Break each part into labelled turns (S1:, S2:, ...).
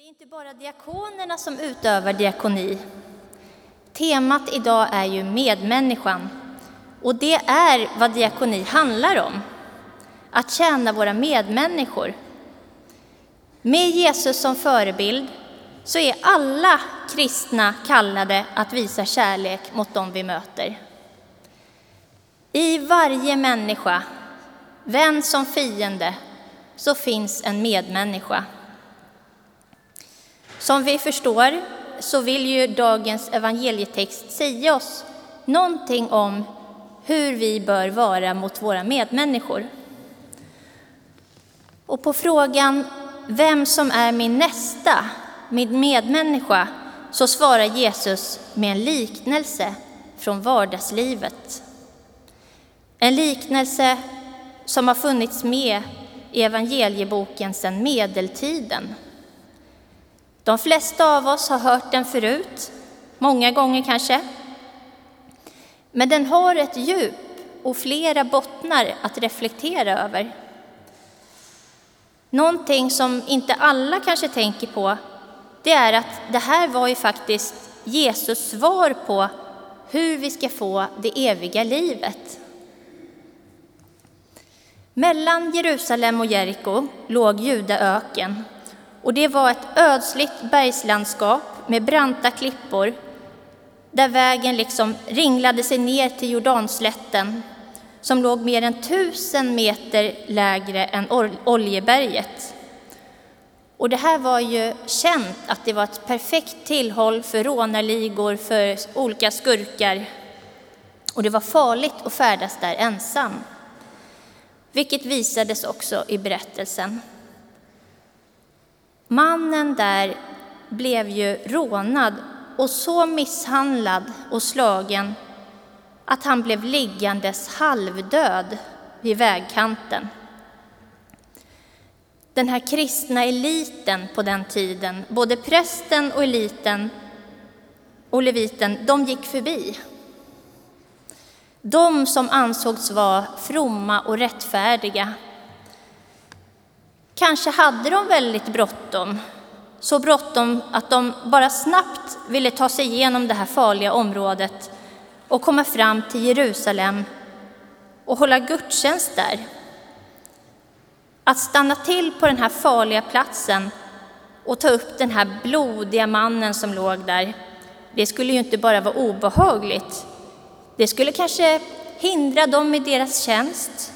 S1: Det är inte bara diakonerna som utövar diakoni. Temat idag är ju medmänniskan. Och det är vad diakoni handlar om. Att tjäna våra medmänniskor. Med Jesus som förebild så är alla kristna kallade att visa kärlek mot dem vi möter. I varje människa, vän som fiende, så finns en medmänniska. Som vi förstår så vill ju dagens evangelietext säga oss någonting om hur vi bör vara mot våra medmänniskor. Och på frågan vem som är min nästa, min medmänniska, så svarar Jesus med en liknelse från vardagslivet. En liknelse som har funnits med i evangelieboken sedan medeltiden. De flesta av oss har hört den förut, många gånger kanske. Men den har ett djup och flera bottnar att reflektera över. Någonting som inte alla kanske tänker på, det är att det här var ju faktiskt Jesus svar på hur vi ska få det eviga livet. Mellan Jerusalem och Jeriko låg Judaöken och det var ett ödsligt bergslandskap med branta klippor där vägen liksom ringlade sig ner till Jordanslätten som låg mer än tusen meter lägre än Oljeberget. Och det här var ju känt att det var ett perfekt tillhåll för rånarligor, för olika skurkar. Och det var farligt att färdas där ensam, vilket visades också i berättelsen. Mannen där blev ju rånad och så misshandlad och slagen att han blev liggandes halvdöd vid vägkanten. Den här kristna eliten på den tiden, både prästen och eliten och leviten, de gick förbi. De som ansågs vara fromma och rättfärdiga Kanske hade de väldigt bråttom, så bråttom att de bara snabbt ville ta sig igenom det här farliga området och komma fram till Jerusalem och hålla gudstjänst där. Att stanna till på den här farliga platsen och ta upp den här blodiga mannen som låg där, det skulle ju inte bara vara obehagligt. Det skulle kanske hindra dem i deras tjänst.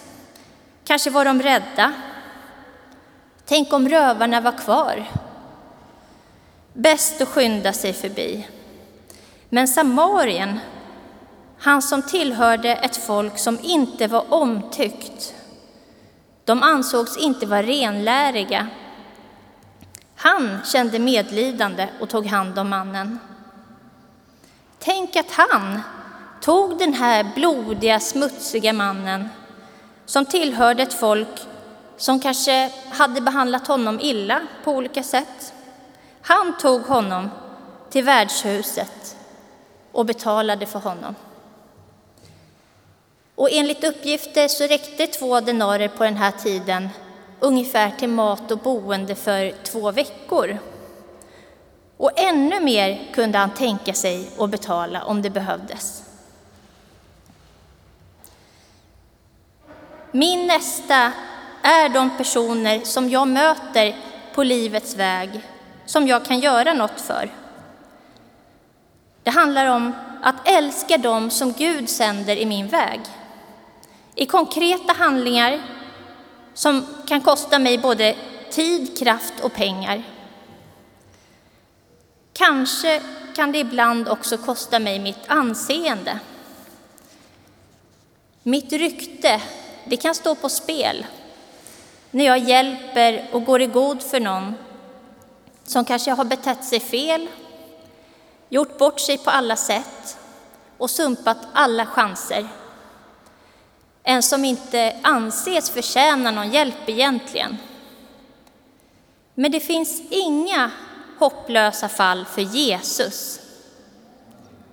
S1: Kanske var de rädda. Tänk om rövarna var kvar. Bäst att skynda sig förbi. Men Samarien, han som tillhörde ett folk som inte var omtyckt, de ansågs inte vara renläriga. Han kände medlidande och tog hand om mannen. Tänk att han tog den här blodiga, smutsiga mannen som tillhörde ett folk som kanske hade behandlat honom illa på olika sätt. Han tog honom till värdshuset och betalade för honom. Och enligt uppgifter så räckte två denarer på den här tiden ungefär till mat och boende för två veckor. Och ännu mer kunde han tänka sig att betala om det behövdes. Min nästa är de personer som jag möter på livets väg som jag kan göra något för. Det handlar om att älska dem som Gud sänder i min väg. I konkreta handlingar som kan kosta mig både tid, kraft och pengar. Kanske kan det ibland också kosta mig mitt anseende. Mitt rykte, det kan stå på spel när jag hjälper och går i god för någon som kanske har betett sig fel, gjort bort sig på alla sätt och sumpat alla chanser. En som inte anses förtjäna någon hjälp egentligen. Men det finns inga hopplösa fall för Jesus.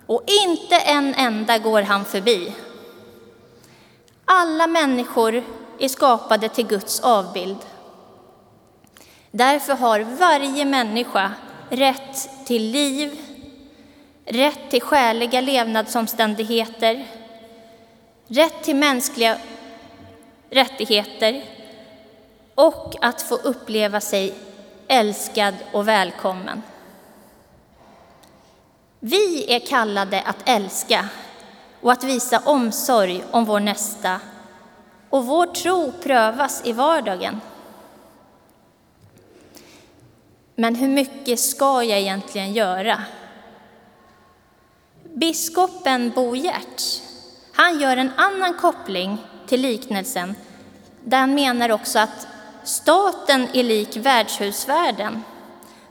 S1: Och inte en enda går han förbi. Alla människor är skapade till Guds avbild. Därför har varje människa rätt till liv, rätt till skäliga levnadsomständigheter, rätt till mänskliga rättigheter och att få uppleva sig älskad och välkommen. Vi är kallade att älska och att visa omsorg om vår nästa och vår tro prövas i vardagen. Men hur mycket ska jag egentligen göra? Biskopen Bo Giertz, han gör en annan koppling till liknelsen där han menar också att staten är lik värdshusvärden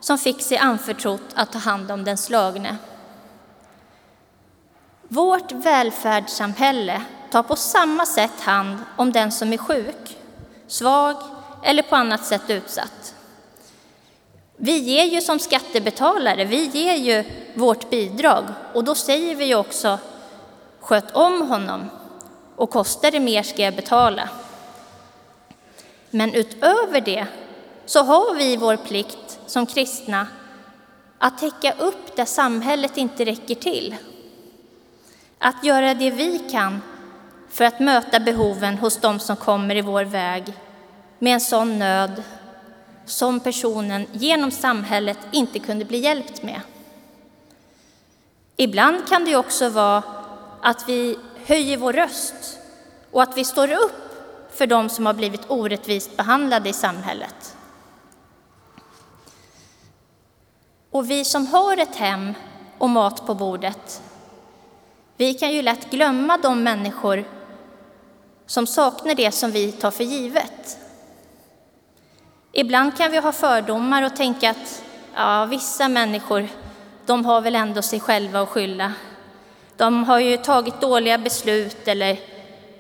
S1: som fick sig anförtrott att ta hand om den slagne. Vårt välfärdssamhälle tar på samma sätt hand om den som är sjuk, svag eller på annat sätt utsatt. Vi ger ju som skattebetalare, vi ger ju vårt bidrag och då säger vi ju också sköt om honom och kostar det mer ska jag betala. Men utöver det så har vi vår plikt som kristna att täcka upp där samhället inte räcker till. Att göra det vi kan för att möta behoven hos dem som kommer i vår väg med en sån nöd som personen genom samhället inte kunde bli hjälpt med. Ibland kan det också vara att vi höjer vår röst och att vi står upp för dem som har blivit orättvist behandlade i samhället. Och vi som har ett hem och mat på bordet, vi kan ju lätt glömma de människor som saknar det som vi tar för givet. Ibland kan vi ha fördomar och tänka att ja, vissa människor, de har väl ändå sig själva att skylla. De har ju tagit dåliga beslut eller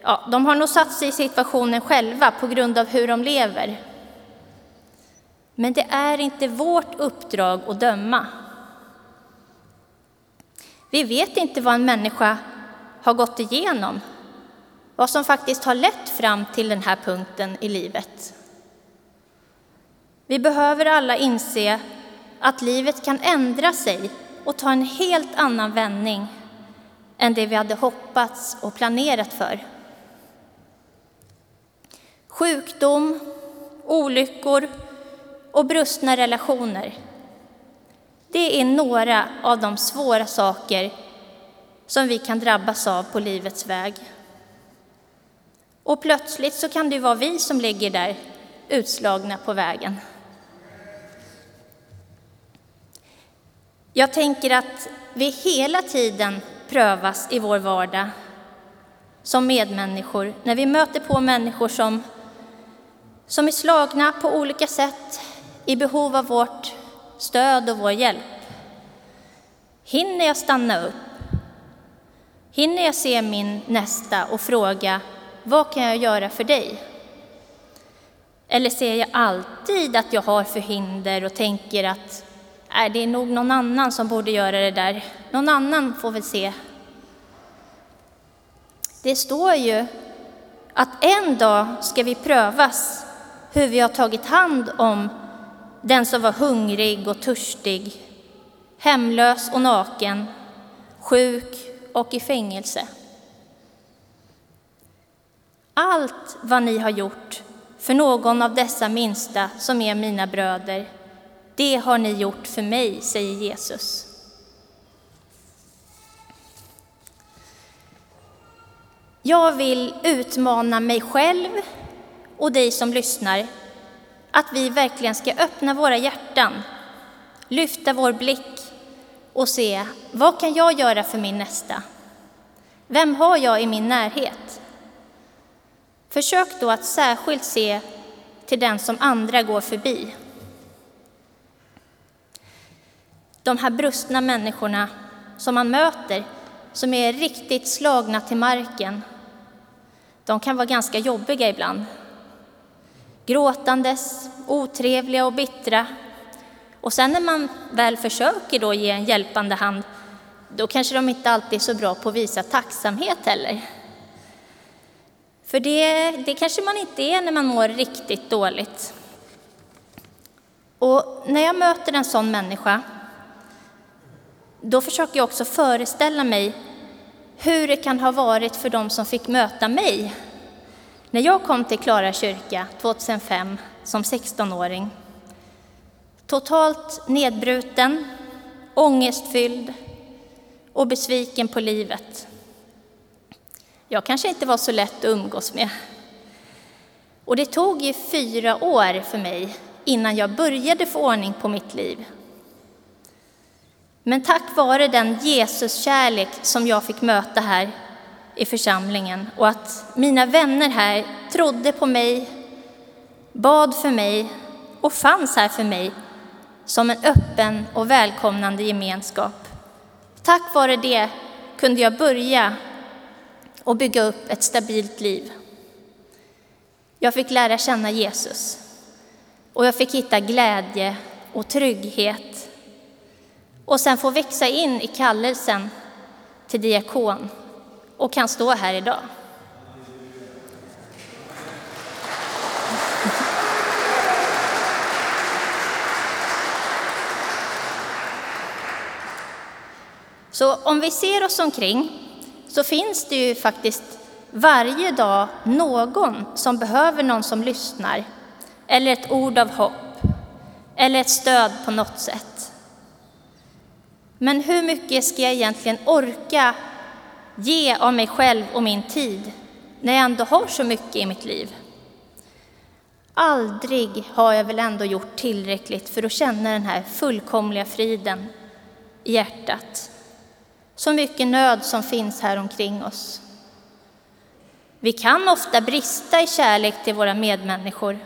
S1: ja, de har nog satt sig i situationen själva på grund av hur de lever. Men det är inte vårt uppdrag att döma. Vi vet inte vad en människa har gått igenom, vad som faktiskt har lett fram till den här punkten i livet. Vi behöver alla inse att livet kan ändra sig och ta en helt annan vändning än det vi hade hoppats och planerat för. Sjukdom, olyckor och brustna relationer. Det är några av de svåra saker som vi kan drabbas av på livets väg. Och plötsligt så kan det vara vi som ligger där utslagna på vägen. Jag tänker att vi hela tiden prövas i vår vardag som medmänniskor när vi möter på människor som, som är slagna på olika sätt i behov av vårt stöd och vår hjälp. Hinner jag stanna upp? Hinner jag se min nästa och fråga vad kan jag göra för dig? Eller ser jag alltid att jag har förhinder och tänker att Nej, det är nog någon annan som borde göra det där. Någon annan får väl se. Det står ju att en dag ska vi prövas hur vi har tagit hand om den som var hungrig och törstig, hemlös och naken, sjuk och i fängelse. Allt vad ni har gjort för någon av dessa minsta som är mina bröder det har ni gjort för mig, säger Jesus. Jag vill utmana mig själv och dig som lyssnar att vi verkligen ska öppna våra hjärtan, lyfta vår blick och se vad kan jag göra för min nästa? Vem har jag i min närhet? Försök då att särskilt se till den som andra går förbi. de här brustna människorna som man möter, som är riktigt slagna till marken, de kan vara ganska jobbiga ibland. Gråtandes, otrevliga och bittra. Och sen när man väl försöker då ge en hjälpande hand, då kanske de inte alltid är så bra på att visa tacksamhet heller. För det, det kanske man inte är när man mår riktigt dåligt. Och när jag möter en sån människa, då försöker jag också föreställa mig hur det kan ha varit för dem som fick möta mig när jag kom till Klara kyrka 2005 som 16-åring. Totalt nedbruten, ångestfylld och besviken på livet. Jag kanske inte var så lätt att umgås med. Och det tog ju fyra år för mig innan jag började få ordning på mitt liv. Men tack vare den Jesuskärlek som jag fick möta här i församlingen och att mina vänner här trodde på mig, bad för mig och fanns här för mig som en öppen och välkomnande gemenskap. Tack vare det kunde jag börja och bygga upp ett stabilt liv. Jag fick lära känna Jesus och jag fick hitta glädje och trygghet och sen få växa in i kallelsen till diakon och kan stå här idag. Så om vi ser oss omkring så finns det ju faktiskt varje dag någon som behöver någon som lyssnar, eller ett ord av hopp, eller ett stöd på något sätt. Men hur mycket ska jag egentligen orka ge av mig själv och min tid när jag ändå har så mycket i mitt liv? Aldrig har jag väl ändå gjort tillräckligt för att känna den här fullkomliga friden i hjärtat. Så mycket nöd som finns här omkring oss. Vi kan ofta brista i kärlek till våra medmänniskor.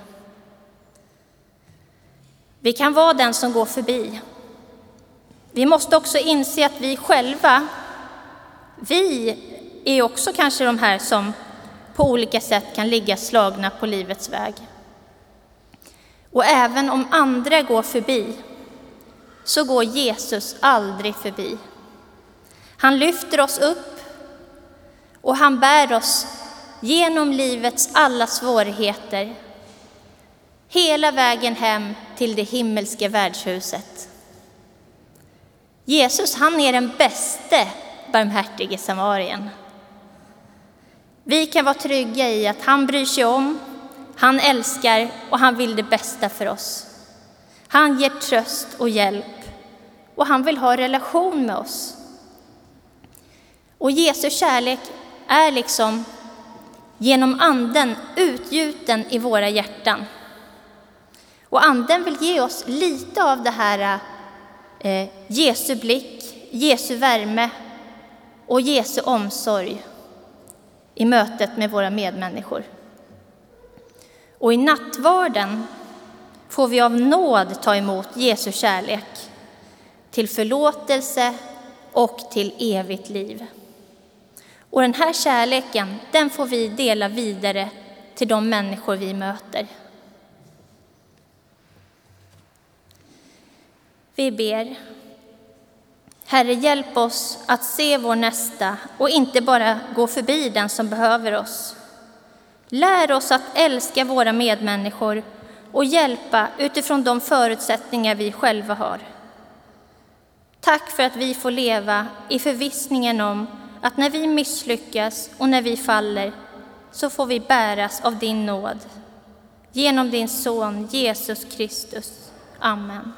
S1: Vi kan vara den som går förbi. Vi måste också inse att vi själva, vi är också kanske de här som på olika sätt kan ligga slagna på livets väg. Och även om andra går förbi så går Jesus aldrig förbi. Han lyfter oss upp och han bär oss genom livets alla svårigheter hela vägen hem till det himmelska värdshuset. Jesus, han är den bäste barmhärtige samarien. Vi kan vara trygga i att han bryr sig om, han älskar och han vill det bästa för oss. Han ger tröst och hjälp och han vill ha relation med oss. Och Jesu kärlek är liksom genom Anden utgjuten i våra hjärtan. Och Anden vill ge oss lite av det här eh, Jesu blick, Jesu värme och Jesu omsorg i mötet med våra medmänniskor. Och i nattvarden får vi av nåd ta emot Jesu kärlek till förlåtelse och till evigt liv. Och den här kärleken, den får vi dela vidare till de människor vi möter. Vi ber. Herre, hjälp oss att se vår nästa och inte bara gå förbi den som behöver oss. Lär oss att älska våra medmänniskor och hjälpa utifrån de förutsättningar vi själva har. Tack för att vi får leva i förvissningen om att när vi misslyckas och när vi faller så får vi bäras av din nåd. Genom din son Jesus Kristus. Amen.